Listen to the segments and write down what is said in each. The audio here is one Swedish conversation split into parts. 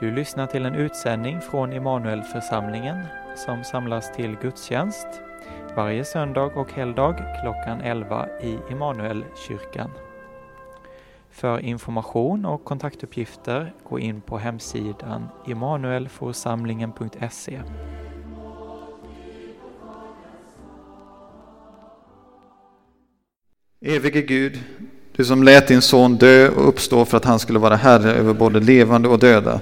Du lyssnar till en utsändning från Immanuelförsamlingen som samlas till gudstjänst varje söndag och helgdag klockan 11 i Immanuelkyrkan. För information och kontaktuppgifter gå in på hemsidan immanuelforsamlingen.se. Evige Gud, du som lät din son dö och uppstå för att han skulle vara herre över både levande och döda.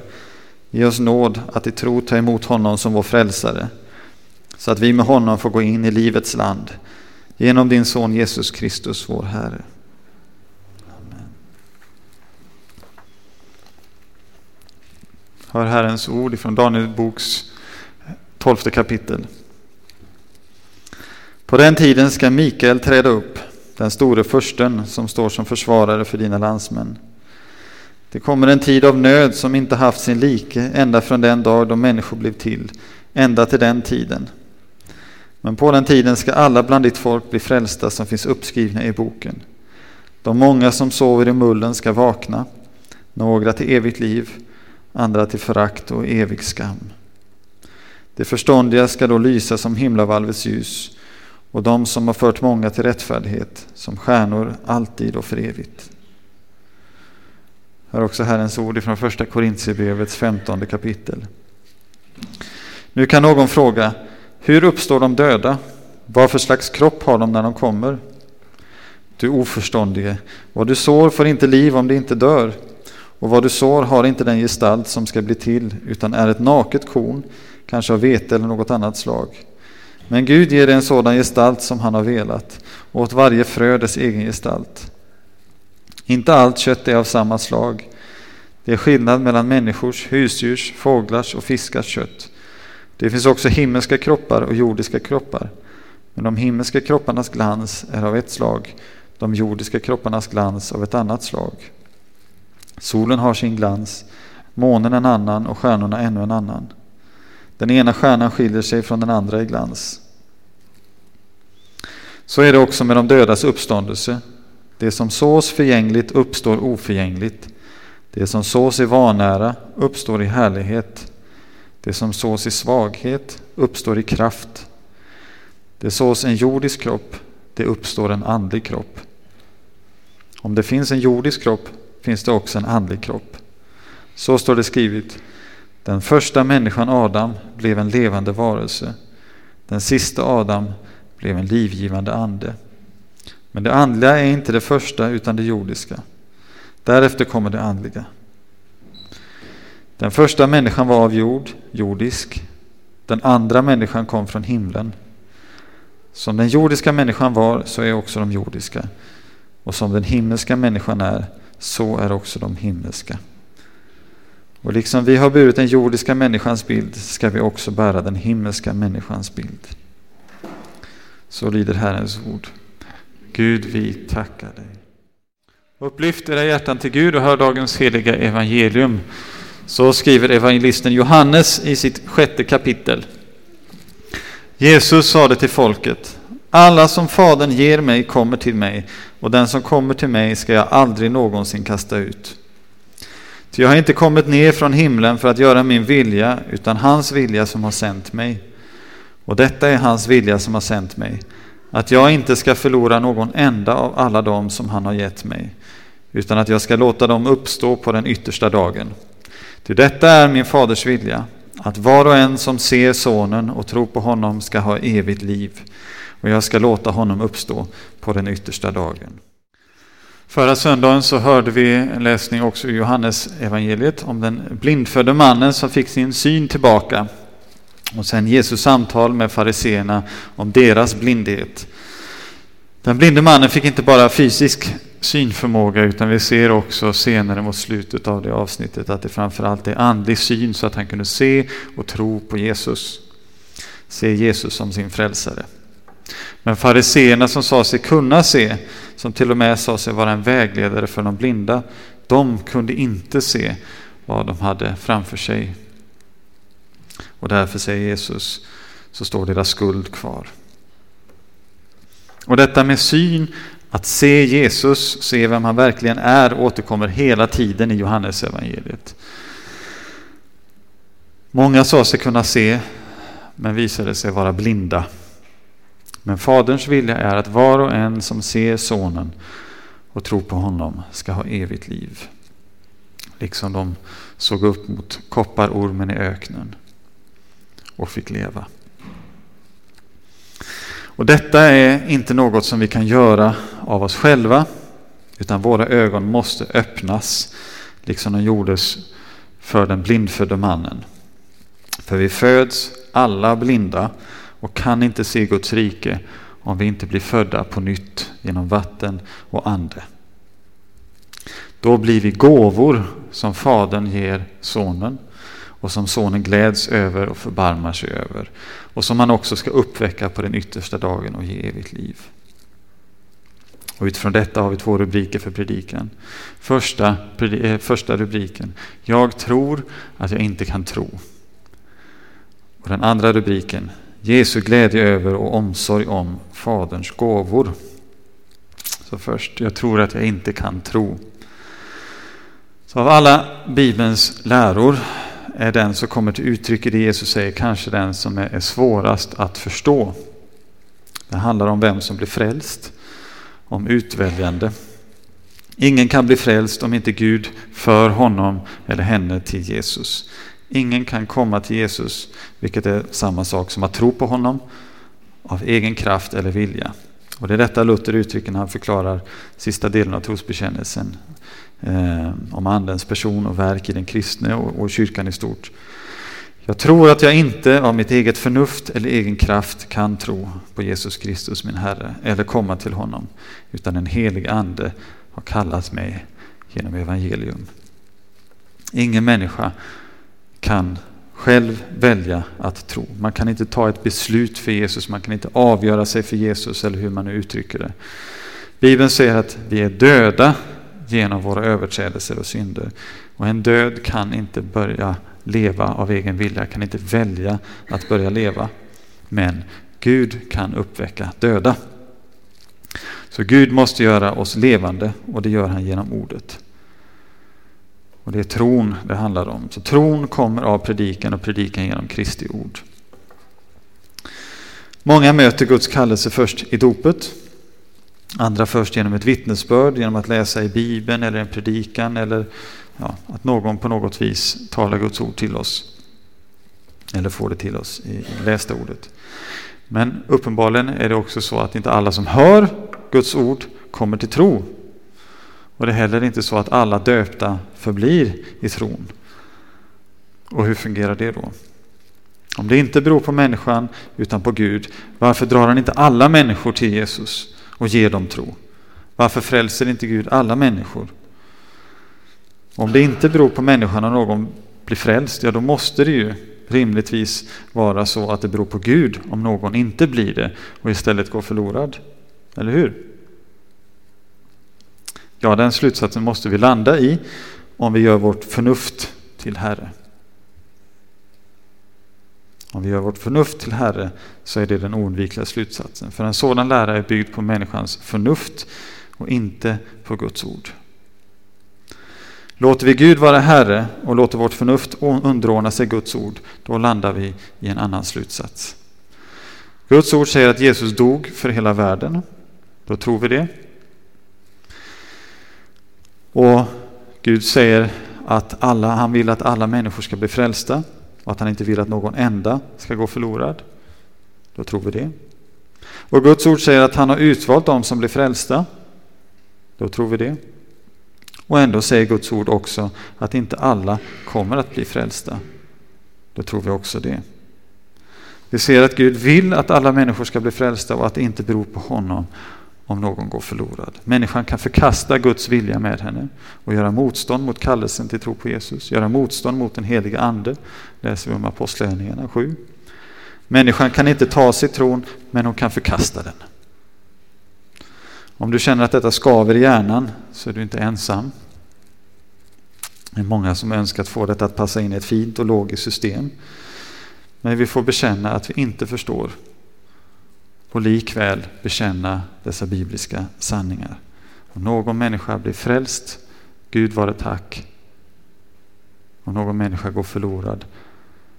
Ge oss nåd att i tro ta emot honom som vår frälsare, så att vi med honom får gå in i livets land. Genom din son Jesus Kristus, vår Herre. Amen. Hör Herrens ord ifrån Daniel boks tolfte kapitel. På den tiden ska Mikael träda upp den store försten som står som försvarare för dina landsmän. Det kommer en tid av nöd som inte haft sin like ända från den dag då människor blev till, ända till den tiden. Men på den tiden ska alla bland ditt folk bli frälsta som finns uppskrivna i boken. De många som sover i mullen ska vakna, några till evigt liv, andra till förakt och evig skam. Det förståndiga ska då lysa som himlavalvets ljus och de som har fört många till rättfärdighet som stjärnor alltid och för evigt. Hör också Herrens ord från första Korintierbrevets femtonde kapitel. Nu kan någon fråga, hur uppstår de döda? Vad för slags kropp har de när de kommer? Du oförståndige, vad du sår får inte liv om det inte dör, och vad du sår har inte den gestalt som ska bli till, utan är ett naket korn, kanske av vete eller något annat slag. Men Gud ger det en sådan gestalt som han har velat, och åt varje frö dess egen gestalt. Inte allt kött är av samma slag. Det är skillnad mellan människors, husdjurs, fåglars och fiskars kött. Det finns också himmelska kroppar och jordiska kroppar. Men de himmelska kropparnas glans är av ett slag, de jordiska kropparnas glans av ett annat slag. Solen har sin glans, månen en annan och stjärnorna ännu en annan. Den ena stjärnan skiljer sig från den andra i glans. Så är det också med de dödas uppståndelse. Det som sås förgängligt uppstår oförgängligt. Det som sås i vanära uppstår i härlighet. Det som sås i svaghet uppstår i kraft. Det sås en jordisk kropp, det uppstår en andlig kropp. Om det finns en jordisk kropp finns det också en andlig kropp. Så står det skrivet. Den första människan Adam blev en levande varelse. Den sista Adam blev en livgivande ande. Men det andliga är inte det första utan det jordiska. Därefter kommer det andliga. Den första människan var av jord, jordisk. Den andra människan kom från himlen. Som den jordiska människan var, så är också de jordiska. Och som den himmelska människan är, så är också de himmelska. Och liksom vi har burit den jordiska människans bild ska vi också bära den himmelska människans bild. Så lyder Herrens ord. Gud, vi tackar dig. Upplyft era hjärtan till Gud och hör dagens heliga evangelium. Så skriver evangelisten Johannes i sitt sjätte kapitel. Jesus sade till folket, alla som Fadern ger mig kommer till mig, och den som kommer till mig ska jag aldrig någonsin kasta ut. Ty jag har inte kommit ner från himlen för att göra min vilja, utan hans vilja som har sänt mig. Och detta är hans vilja som har sänt mig, att jag inte ska förlora någon enda av alla dem som han har gett mig, utan att jag ska låta dem uppstå på den yttersta dagen. Ty detta är min faders vilja, att var och en som ser sonen och tror på honom ska ha evigt liv, och jag ska låta honom uppstå på den yttersta dagen. Förra söndagen så hörde vi en läsning också i Johannes evangeliet om den blindfödde mannen som fick sin syn tillbaka. Och sen Jesus samtal med fariseerna om deras blindhet. Den blinde mannen fick inte bara fysisk synförmåga utan vi ser också senare mot slutet av det avsnittet att det framförallt är andlig syn så att han kunde se och tro på Jesus. Se Jesus som sin frälsare. Men fariseerna som sa sig kunna se, som till och med sa sig vara en vägledare för de blinda, de kunde inte se vad de hade framför sig. Och därför säger Jesus, så står deras skuld kvar. Och detta med syn, att se Jesus, se vem han verkligen är, återkommer hela tiden i Johannes evangeliet. Många sa sig kunna se, men visade sig vara blinda. Men Faderns vilja är att var och en som ser Sonen och tror på honom ska ha evigt liv. Liksom de såg upp mot kopparormen i öknen och fick leva. Och detta är inte något som vi kan göra av oss själva, utan våra ögon måste öppnas, liksom de gjordes för den blindfödde mannen. För vi föds alla blinda och kan inte se Guds rike om vi inte blir födda på nytt genom vatten och ande. Då blir vi gåvor som Fadern ger Sonen och som Sonen gläds över och förbarmar sig över och som han också ska uppväcka på den yttersta dagen och ge evigt liv. Och utifrån detta har vi två rubriker för predikan. Första, eh, första rubriken, Jag tror att jag inte kan tro. Och den andra rubriken, Jesu glädje över och omsorg om Faderns gåvor. Så först, jag tror att jag inte kan tro. Så av alla Bibelns läror är den som kommer till uttryck i det Jesus säger kanske den som är svårast att förstå. Det handlar om vem som blir frälst, om utväljande. Ingen kan bli frälst om inte Gud för honom eller henne till Jesus. Ingen kan komma till Jesus, vilket är samma sak som att tro på honom av egen kraft eller vilja. Och det är detta Luther uttrycker när han förklarar sista delen av trosbekännelsen eh, om Andens person och verk i den kristne och, och kyrkan i stort. Jag tror att jag inte av mitt eget förnuft eller egen kraft kan tro på Jesus Kristus min Herre eller komma till honom, utan en helig Ande har kallat mig genom evangelium. Ingen människa kan själv välja att tro. Man kan inte ta ett beslut för Jesus, man kan inte avgöra sig för Jesus eller hur man nu uttrycker det. Bibeln säger att vi är döda genom våra överträdelser och synder. Och en död kan inte börja leva av egen vilja, kan inte välja att börja leva. Men Gud kan uppväcka döda. Så Gud måste göra oss levande och det gör han genom ordet. Och det är tron det handlar om. Så tron kommer av predikan och predikan genom Kristi ord. Många möter Guds kallelse först i dopet. Andra först genom ett vittnesbörd, genom att läsa i Bibeln eller en predikan eller ja, att någon på något vis talar Guds ord till oss. Eller får det till oss i lästa ordet. Men uppenbarligen är det också så att inte alla som hör Guds ord kommer till tro och det är heller inte så att alla döpta förblir i tron. Och hur fungerar det då? Om det inte beror på människan utan på Gud, varför drar han inte alla människor till Jesus och ger dem tro? Varför frälser inte Gud alla människor? Om det inte beror på människan och någon blir frälst, ja då måste det ju rimligtvis vara så att det beror på Gud om någon inte blir det och istället går förlorad. Eller hur? Ja, den slutsatsen måste vi landa i om vi gör vårt förnuft till Herre. Om vi gör vårt förnuft till Herre så är det den oundvikliga slutsatsen. För en sådan lära är byggd på människans förnuft och inte på Guds ord. Låter vi Gud vara Herre och låter vårt förnuft underordna sig Guds ord, då landar vi i en annan slutsats. Guds ord säger att Jesus dog för hela världen. Då tror vi det. Och Gud säger att alla, han vill att alla människor ska bli frälsta och att han inte vill att någon enda ska gå förlorad. Då tror vi det. Och Guds ord säger att han har utvalt dem som blir frälsta. Då tror vi det. Och ändå säger Guds ord också att inte alla kommer att bli frälsta. Då tror vi också det. Vi ser att Gud vill att alla människor ska bli frälsta och att det inte beror på honom om någon går förlorad. Människan kan förkasta Guds vilja med henne och göra motstånd mot kallelsen till tro på Jesus, göra motstånd mot den heliga ande, läser vi om Apostlagärningarna 7. Människan kan inte ta sig tron, men hon kan förkasta den. Om du känner att detta skaver i hjärnan så är du inte ensam. Det är många som önskat få detta att passa in i ett fint och logiskt system. Men vi får bekänna att vi inte förstår och likväl bekänna dessa bibliska sanningar. Om någon människa blir frälst, Gud vare tack. Om någon människa går förlorad,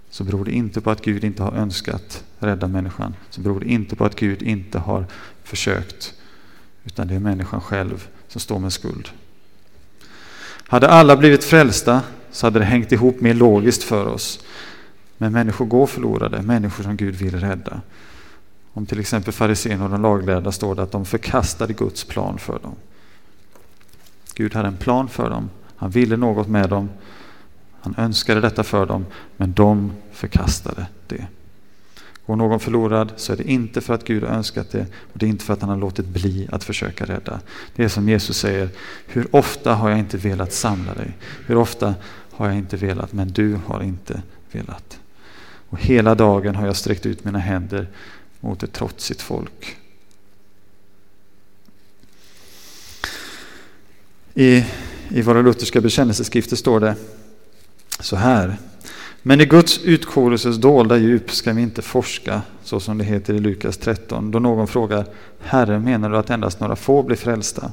så beror det inte på att Gud inte har önskat rädda människan. Så beror det inte på att Gud inte har försökt. Utan det är människan själv som står med skuld. Hade alla blivit frälsta så hade det hängt ihop mer logiskt för oss. Men människor går förlorade, människor som Gud vill rädda. Om till exempel fariséerna och de laglärda står det att de förkastade Guds plan för dem. Gud hade en plan för dem, han ville något med dem, han önskade detta för dem, men de förkastade det. Går någon förlorad så är det inte för att Gud har önskat det och det är inte för att han har låtit bli att försöka rädda. Det är som Jesus säger, hur ofta har jag inte velat samla dig? Hur ofta har jag inte velat, men du har inte velat. Och hela dagen har jag sträckt ut mina händer mot ett trotsigt folk. I, I våra lutherska bekännelseskrifter står det så här. Men i Guds utkorelses dolda djup ska vi inte forska, så som det heter i Lukas 13, då någon frågar Herre, menar du att endast några få blir frälsta?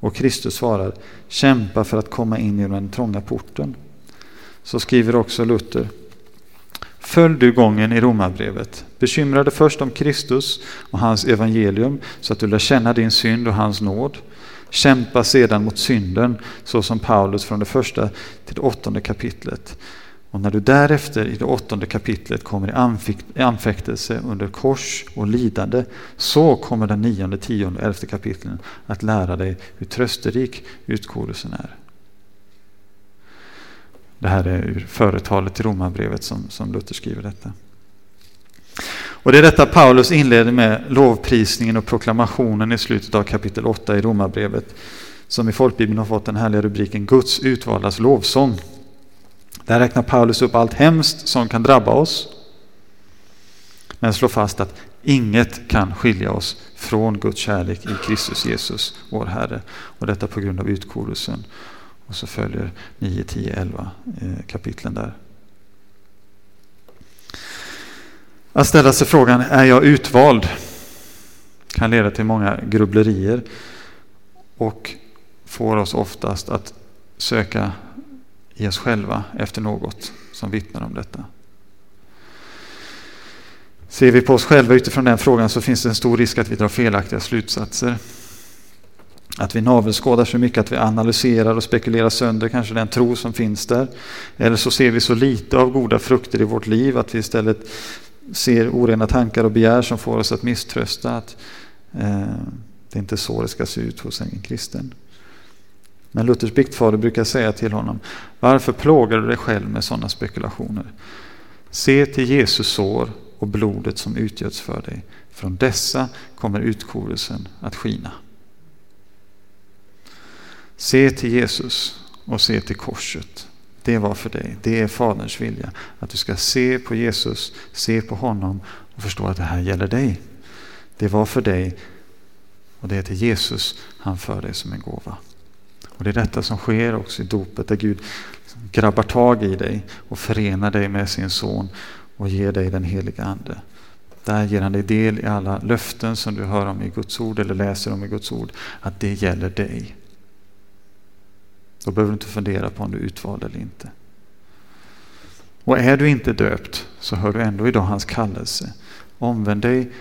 Och Kristus svarar, kämpa för att komma in genom den trånga porten. Så skriver också Luther, Följ du gången i Romarbrevet. Bekymra dig först om Kristus och hans evangelium så att du lär känna din synd och hans nåd. Kämpa sedan mot synden så som Paulus från det första till det åttonde kapitlet. Och när du därefter i det åttonde kapitlet kommer i anfäktelse under kors och lidande så kommer den nionde, tionde och elfte kapitlen att lära dig hur trösterik utkodelsen är. Det här är ur företalet till Romarbrevet som, som Luther skriver detta. Och det är detta Paulus inleder med lovprisningen och proklamationen i slutet av kapitel 8 i Romarbrevet. Som i folkbibeln har fått den härliga rubriken Guds utvaldas lovsång. Där räknar Paulus upp allt hemskt som kan drabba oss. Men slår fast att inget kan skilja oss från Guds kärlek i Kristus Jesus, vår Herre. Och detta på grund av utkorelsen. Och så följer 9, 10, 11 kapitlen där. Att ställa sig frågan, är jag utvald? kan leda till många grubblerier och får oss oftast att söka i oss själva efter något som vittnar om detta. Ser vi på oss själva utifrån den frågan så finns det en stor risk att vi drar felaktiga slutsatser. Att vi navelskådar så mycket att vi analyserar och spekulerar sönder kanske den tro som finns där. Eller så ser vi så lite av goda frukter i vårt liv att vi istället ser orena tankar och begär som får oss att misströsta. Att eh, det är inte så det ska se ut hos en kristen. Men Luthers biktfader brukar säga till honom, varför plågar du dig själv med sådana spekulationer? Se till Jesus sår och blodet som utgöts för dig. Från dessa kommer utkorelsen att skina. Se till Jesus och se till korset. Det var för dig. Det är Faderns vilja. Att du ska se på Jesus, se på honom och förstå att det här gäller dig. Det var för dig och det är till Jesus han för dig som en gåva. Och Det är detta som sker också i dopet där Gud grabbar tag i dig och förenar dig med sin son och ger dig den heliga Ande. Där ger han dig del i alla löften som du hör om i Guds ord eller läser om i Guds ord. Att det gäller dig. Då behöver du inte fundera på om du är utvald eller inte. Och är du inte döpt så hör du ändå idag hans kallelse. Omvänd dig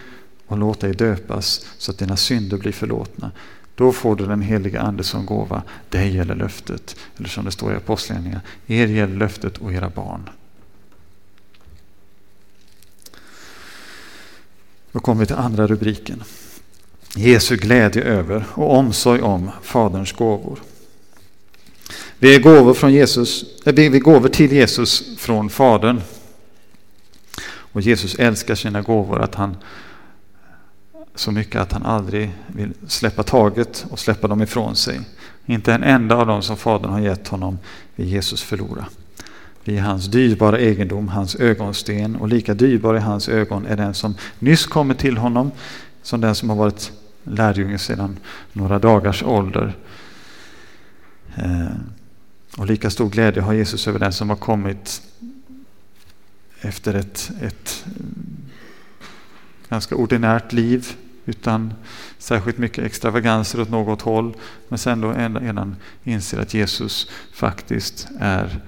och låt dig döpas så att dina synder blir förlåtna. Då får du den heliga Ande som gåva. Det gäller löftet. Eller som det står i Apostlagärningarna. Er gäller löftet och era barn. Då kommer vi till andra rubriken. Jesu glädje över och omsorg om Faderns gåvor. Vi är gåvor, från Jesus, eh, vi är gåvor till Jesus från Fadern. Och Jesus älskar sina gåvor att han, så mycket att han aldrig vill släppa taget och släppa dem ifrån sig. Inte en enda av dem som Fadern har gett honom vill Jesus förlora. Vi är hans dyrbara egendom, hans ögonsten och lika dyrbar i hans ögon är den som nyss kommer till honom som den som har varit lärjunge sedan några dagars ålder. Eh, och lika stor glädje har Jesus över den som har kommit efter ett, ett eh, ganska ordinärt liv utan särskilt mycket extravaganser åt något håll. Men sen då redan inser att Jesus faktiskt är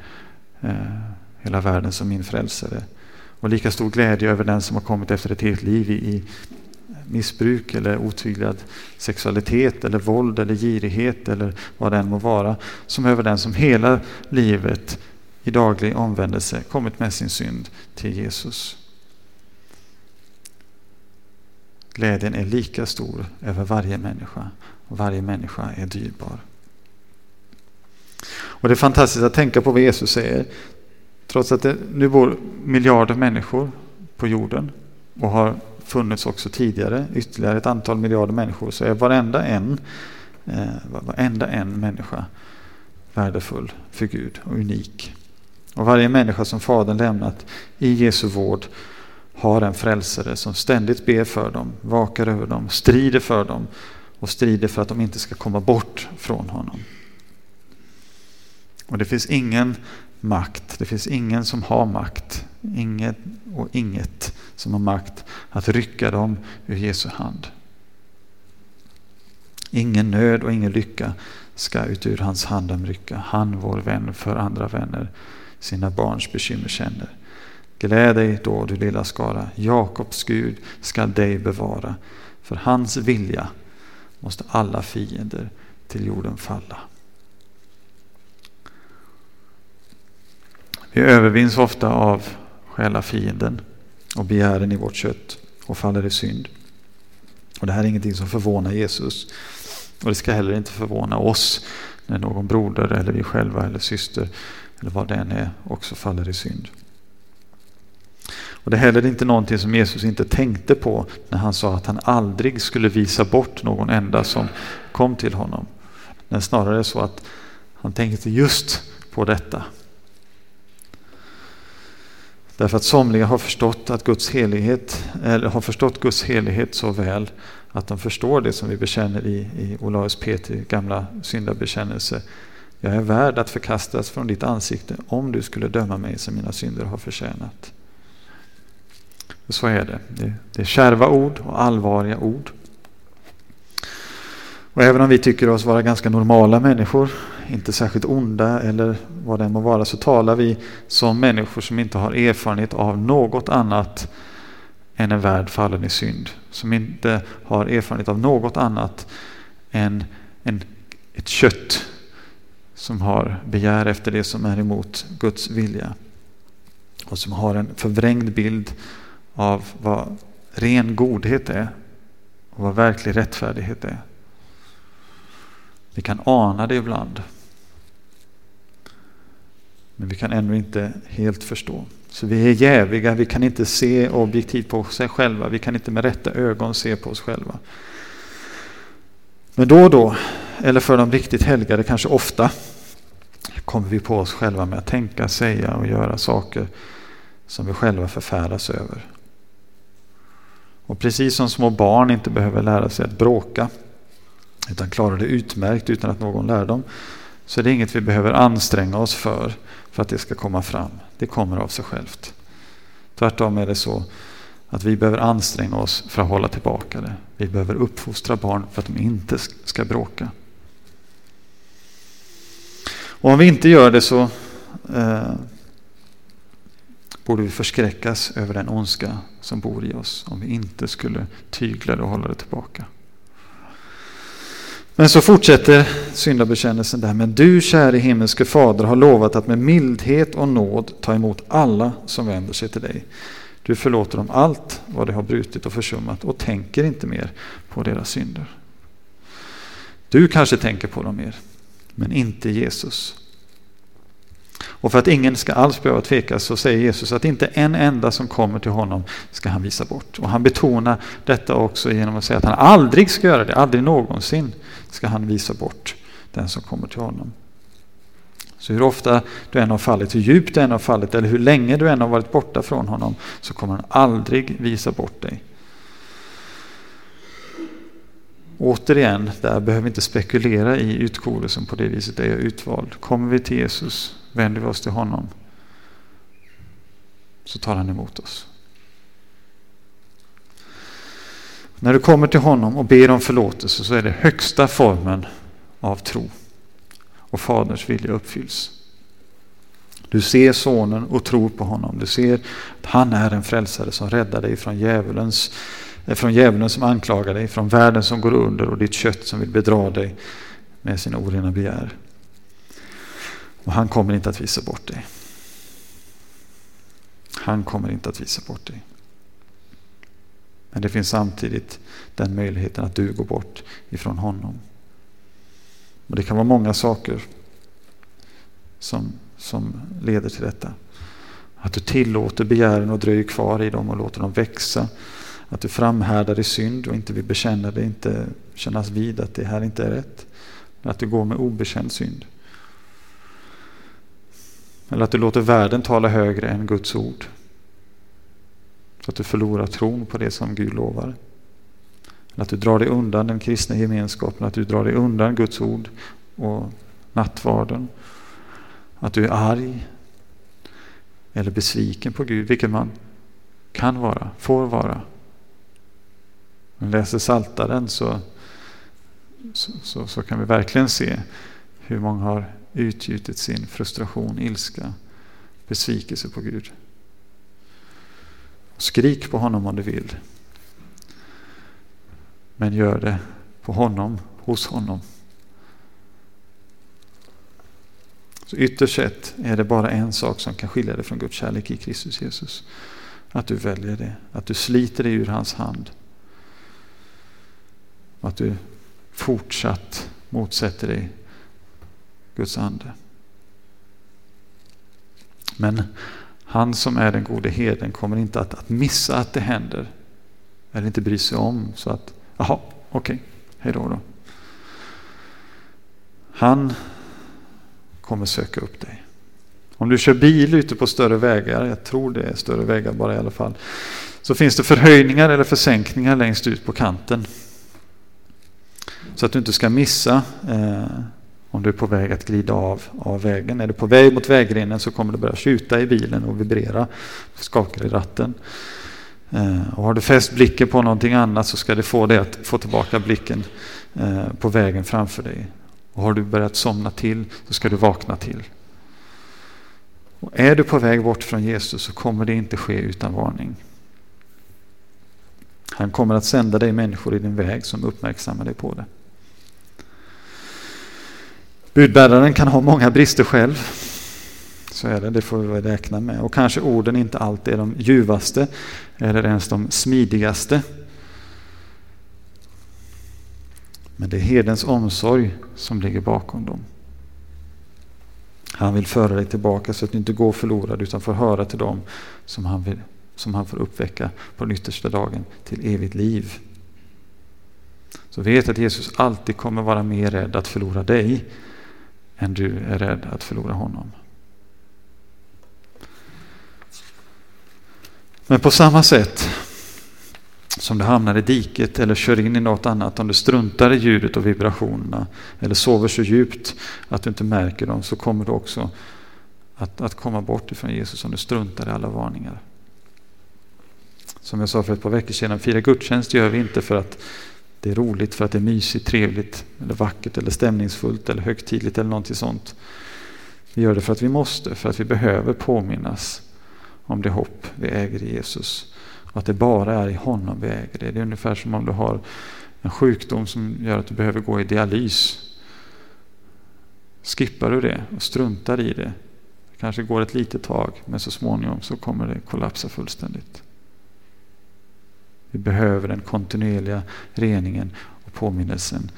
eh, hela världen som min frälsare. Och lika stor glädje över den som har kommit efter ett helt liv i, i missbruk eller otyglad sexualitet eller våld eller girighet eller vad det än må vara. Som över den som hela livet i daglig omvändelse kommit med sin synd till Jesus. Glädjen är lika stor över varje människa och varje människa är dyrbar. Och Det är fantastiskt att tänka på vad Jesus säger. Trots att det nu bor miljarder människor på jorden och har funnits också tidigare, ytterligare ett antal miljarder människor, så är varenda en, eh, varenda en människa värdefull för Gud och unik. Och varje människa som Fadern lämnat i Jesu vård har en frälsare som ständigt ber för dem, vakar över dem, strider för dem och strider för att de inte ska komma bort från honom. Och det finns ingen makt, det finns ingen som har makt, Ingen och inget som har makt att rycka dem ur Jesu hand. Ingen nöd och ingen lycka ska ut ur hans hand rycka. Han, vår vän för andra vänner, sina barns bekymmer känner. Gläd dig då, du lilla skara. Jakobs Gud ska dig bevara. För hans vilja måste alla fiender till jorden falla. Vi övervinns ofta av själva fienden och begären i vårt kött och faller i synd. Och Det här är ingenting som förvånar Jesus. Och det ska heller inte förvåna oss när någon broder eller vi själva eller syster eller vad det än är också faller i synd. Och Det är heller inte någonting som Jesus inte tänkte på när han sa att han aldrig skulle visa bort någon enda som kom till honom. Men snarare så att han tänkte just på detta. Därför att somliga har förstått att Guds helighet, eller har förstått Guds helighet så väl att de förstår det som vi bekänner i, i Olaus Petri gamla syndabekännelse. Jag är värd att förkastas från ditt ansikte om du skulle döma mig som mina synder har förtjänat. Så är det. Det är kärva ord och allvarliga ord. Och även om vi tycker oss vara ganska normala människor, inte särskilt onda eller vad det må vara, så talar vi som människor som inte har erfarenhet av något annat än en värld fallen i synd. Som inte har erfarenhet av något annat än en, ett kött som har begär efter det som är emot Guds vilja. Och som har en förvrängd bild av vad ren godhet är och vad verklig rättfärdighet är. Vi kan ana det ibland. Men vi kan ännu inte helt förstå. Så vi är jäviga, vi kan inte se objektivt på oss själva. Vi kan inte med rätta ögon se på oss själva. Men då och då, eller för de riktigt helgade kanske ofta, kommer vi på oss själva med att tänka, säga och göra saker som vi själva förfäras över. Och precis som små barn inte behöver lära sig att bråka utan klarar det utmärkt utan att någon lär dem så det är inget vi behöver anstränga oss för för att det ska komma fram. Det kommer av sig självt. Tvärtom är det så att vi behöver anstränga oss för att hålla tillbaka det. Vi behöver uppfostra barn för att de inte ska bråka. Och om vi inte gör det så eh, borde vi förskräckas över den ondska som bor i oss om vi inte skulle tygla det och hålla det tillbaka. Men så fortsätter syndabekännelsen där. Men du, käre himmelske Fader, har lovat att med mildhet och nåd ta emot alla som vänder sig till dig. Du förlåter dem allt vad de har brutit och försummat och tänker inte mer på deras synder. Du kanske tänker på dem mer, men inte Jesus. Och för att ingen ska alls behöva tveka så säger Jesus att inte en enda som kommer till honom ska han visa bort. Och han betonar detta också genom att säga att han aldrig ska göra det, aldrig någonsin ska han visa bort den som kommer till honom. Så hur ofta du än har fallit, hur djupt du än har fallit eller hur länge du än har varit borta från honom så kommer han aldrig visa bort dig. Återigen, där behöver vi inte spekulera i utkolelsen på det viset, är jag utvald. Kommer vi till Jesus, vänder vi oss till honom, så tar han emot oss. När du kommer till honom och ber om förlåtelse så är det högsta formen av tro. Och Faderns vilja uppfylls. Du ser sonen och tror på honom. Du ser att han är en frälsare som räddar dig från djävulens eh, från djävulen som anklagar dig, från världen som går under och ditt kött som vill bedra dig med sina orena begär. Och han kommer inte att visa bort dig. Han kommer inte att visa bort dig. Men det finns samtidigt den möjligheten att du går bort ifrån honom. Och Det kan vara många saker som, som leder till detta. Att du tillåter begären och dröjer kvar i dem och låter dem växa. Att du framhärdar i synd och inte vill bekänna det, inte kännas vid att det här inte är rätt. Men att du går med obekänd synd. Eller att du låter världen tala högre än Guds ord. Så att du förlorar tron på det som Gud lovar. Eller att du drar dig undan den kristna gemenskapen, att du drar dig undan Guds ord och nattvarden. Att du är arg eller besviken på Gud, vilket man kan vara, får vara. Om vi läser Saltaren så, så, så, så kan vi verkligen se hur många har utgjutit sin frustration, ilska, besvikelse på Gud. Skrik på honom om du vill. Men gör det på honom, hos honom. Så ytterst sett är det bara en sak som kan skilja dig från Guds kärlek i Kristus Jesus. Att du väljer det, att du sliter dig ur hans hand. Och att du fortsatt motsätter dig Guds ande. Men han som är den gode herden kommer inte att, att missa att det händer. Eller inte bry sig om så att, jaha, okej, okay, hej då då. Han kommer söka upp dig. Om du kör bil ute på större vägar, jag tror det är större vägar bara i alla fall, så finns det förhöjningar eller försänkningar längst ut på kanten. Så att du inte ska missa eh, om du är på väg att glida av, av vägen. Är du på väg mot vägrenen så kommer det börja tjuta i bilen och vibrera. skakar i ratten. Eh, och har du fäst blicken på någonting annat så ska det få dig att få tillbaka blicken eh, på vägen framför dig. Och har du börjat somna till så ska du vakna till. Och är du på väg bort från Jesus så kommer det inte ske utan varning. Han kommer att sända dig människor i din väg som uppmärksammar dig på det. Budbäraren kan ha många brister själv. Så är det, det får vi räkna med. Och kanske orden inte alltid är de ljuvaste eller ens de smidigaste. Men det är herdens omsorg som ligger bakom dem. Han vill föra dig tillbaka så att du inte går förlorad utan får höra till dem som han, vill, som han får uppväcka på den yttersta dagen till evigt liv. Så vet att Jesus alltid kommer vara mer rädd att förlora dig än du är rädd att förlora honom. Men på samma sätt som du hamnar i diket eller kör in i något annat, om du struntar i ljudet och vibrationerna eller sover så djupt att du inte märker dem så kommer du också att, att komma bort ifrån Jesus om du struntar i alla varningar. Som jag sa för ett par veckor sedan, fira gudstjänst gör vi inte för att det är roligt för att det är mysigt, trevligt, eller vackert, eller stämningsfullt, eller högtidligt eller någonting sånt. Vi gör det för att vi måste, för att vi behöver påminnas om det hopp vi äger i Jesus. Och att det bara är i honom vi äger det. Det är ungefär som om du har en sjukdom som gör att du behöver gå i dialys. Skippar du det och struntar i det, det kanske går ett litet tag, men så småningom så kommer det kollapsa fullständigt. Vi behöver den kontinuerliga reningen och påminnelsen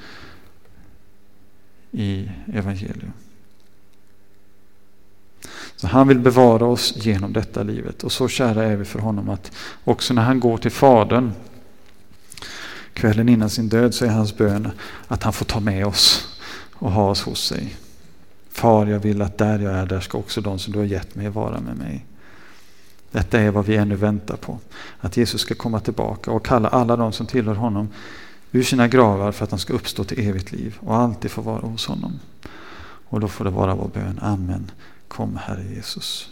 i evangelium. Så han vill bevara oss genom detta livet och så kära är vi för honom att också när han går till Fadern kvällen innan sin död så är hans bön att han får ta med oss och ha oss hos sig. Far, jag vill att där jag är, där ska också de som du har gett mig vara med mig. Detta är vad vi ännu väntar på. Att Jesus ska komma tillbaka och kalla alla de som tillhör honom ur sina gravar för att de ska uppstå till evigt liv och alltid få vara hos honom. Och då får det vara vår bön. Amen. Kom Herre Jesus.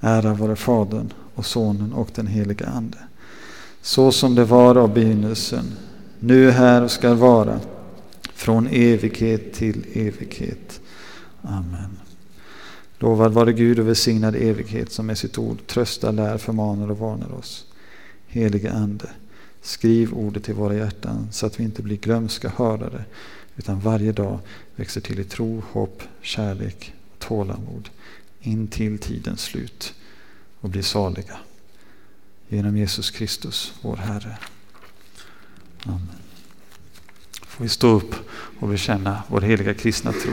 Ära vare Fadern och Sonen och den helige Ande. Så som det var av begynnelsen, nu här och ska vara, från evighet till evighet. Amen. Lovad vare Gud och välsignad evighet som med sitt ord tröstar, lär, förmanar och varnar oss. Helige Ande, skriv ordet till våra hjärtan så att vi inte blir glömska hörare utan varje dag växer till i tro, hopp, kärlek och tålamod in till tidens slut och blir saliga. Genom Jesus Kristus, vår Herre. Amen. Får vi stå upp och bekänna vår heliga kristna tro.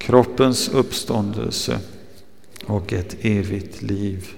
kroppens uppståndelse och ett evigt liv.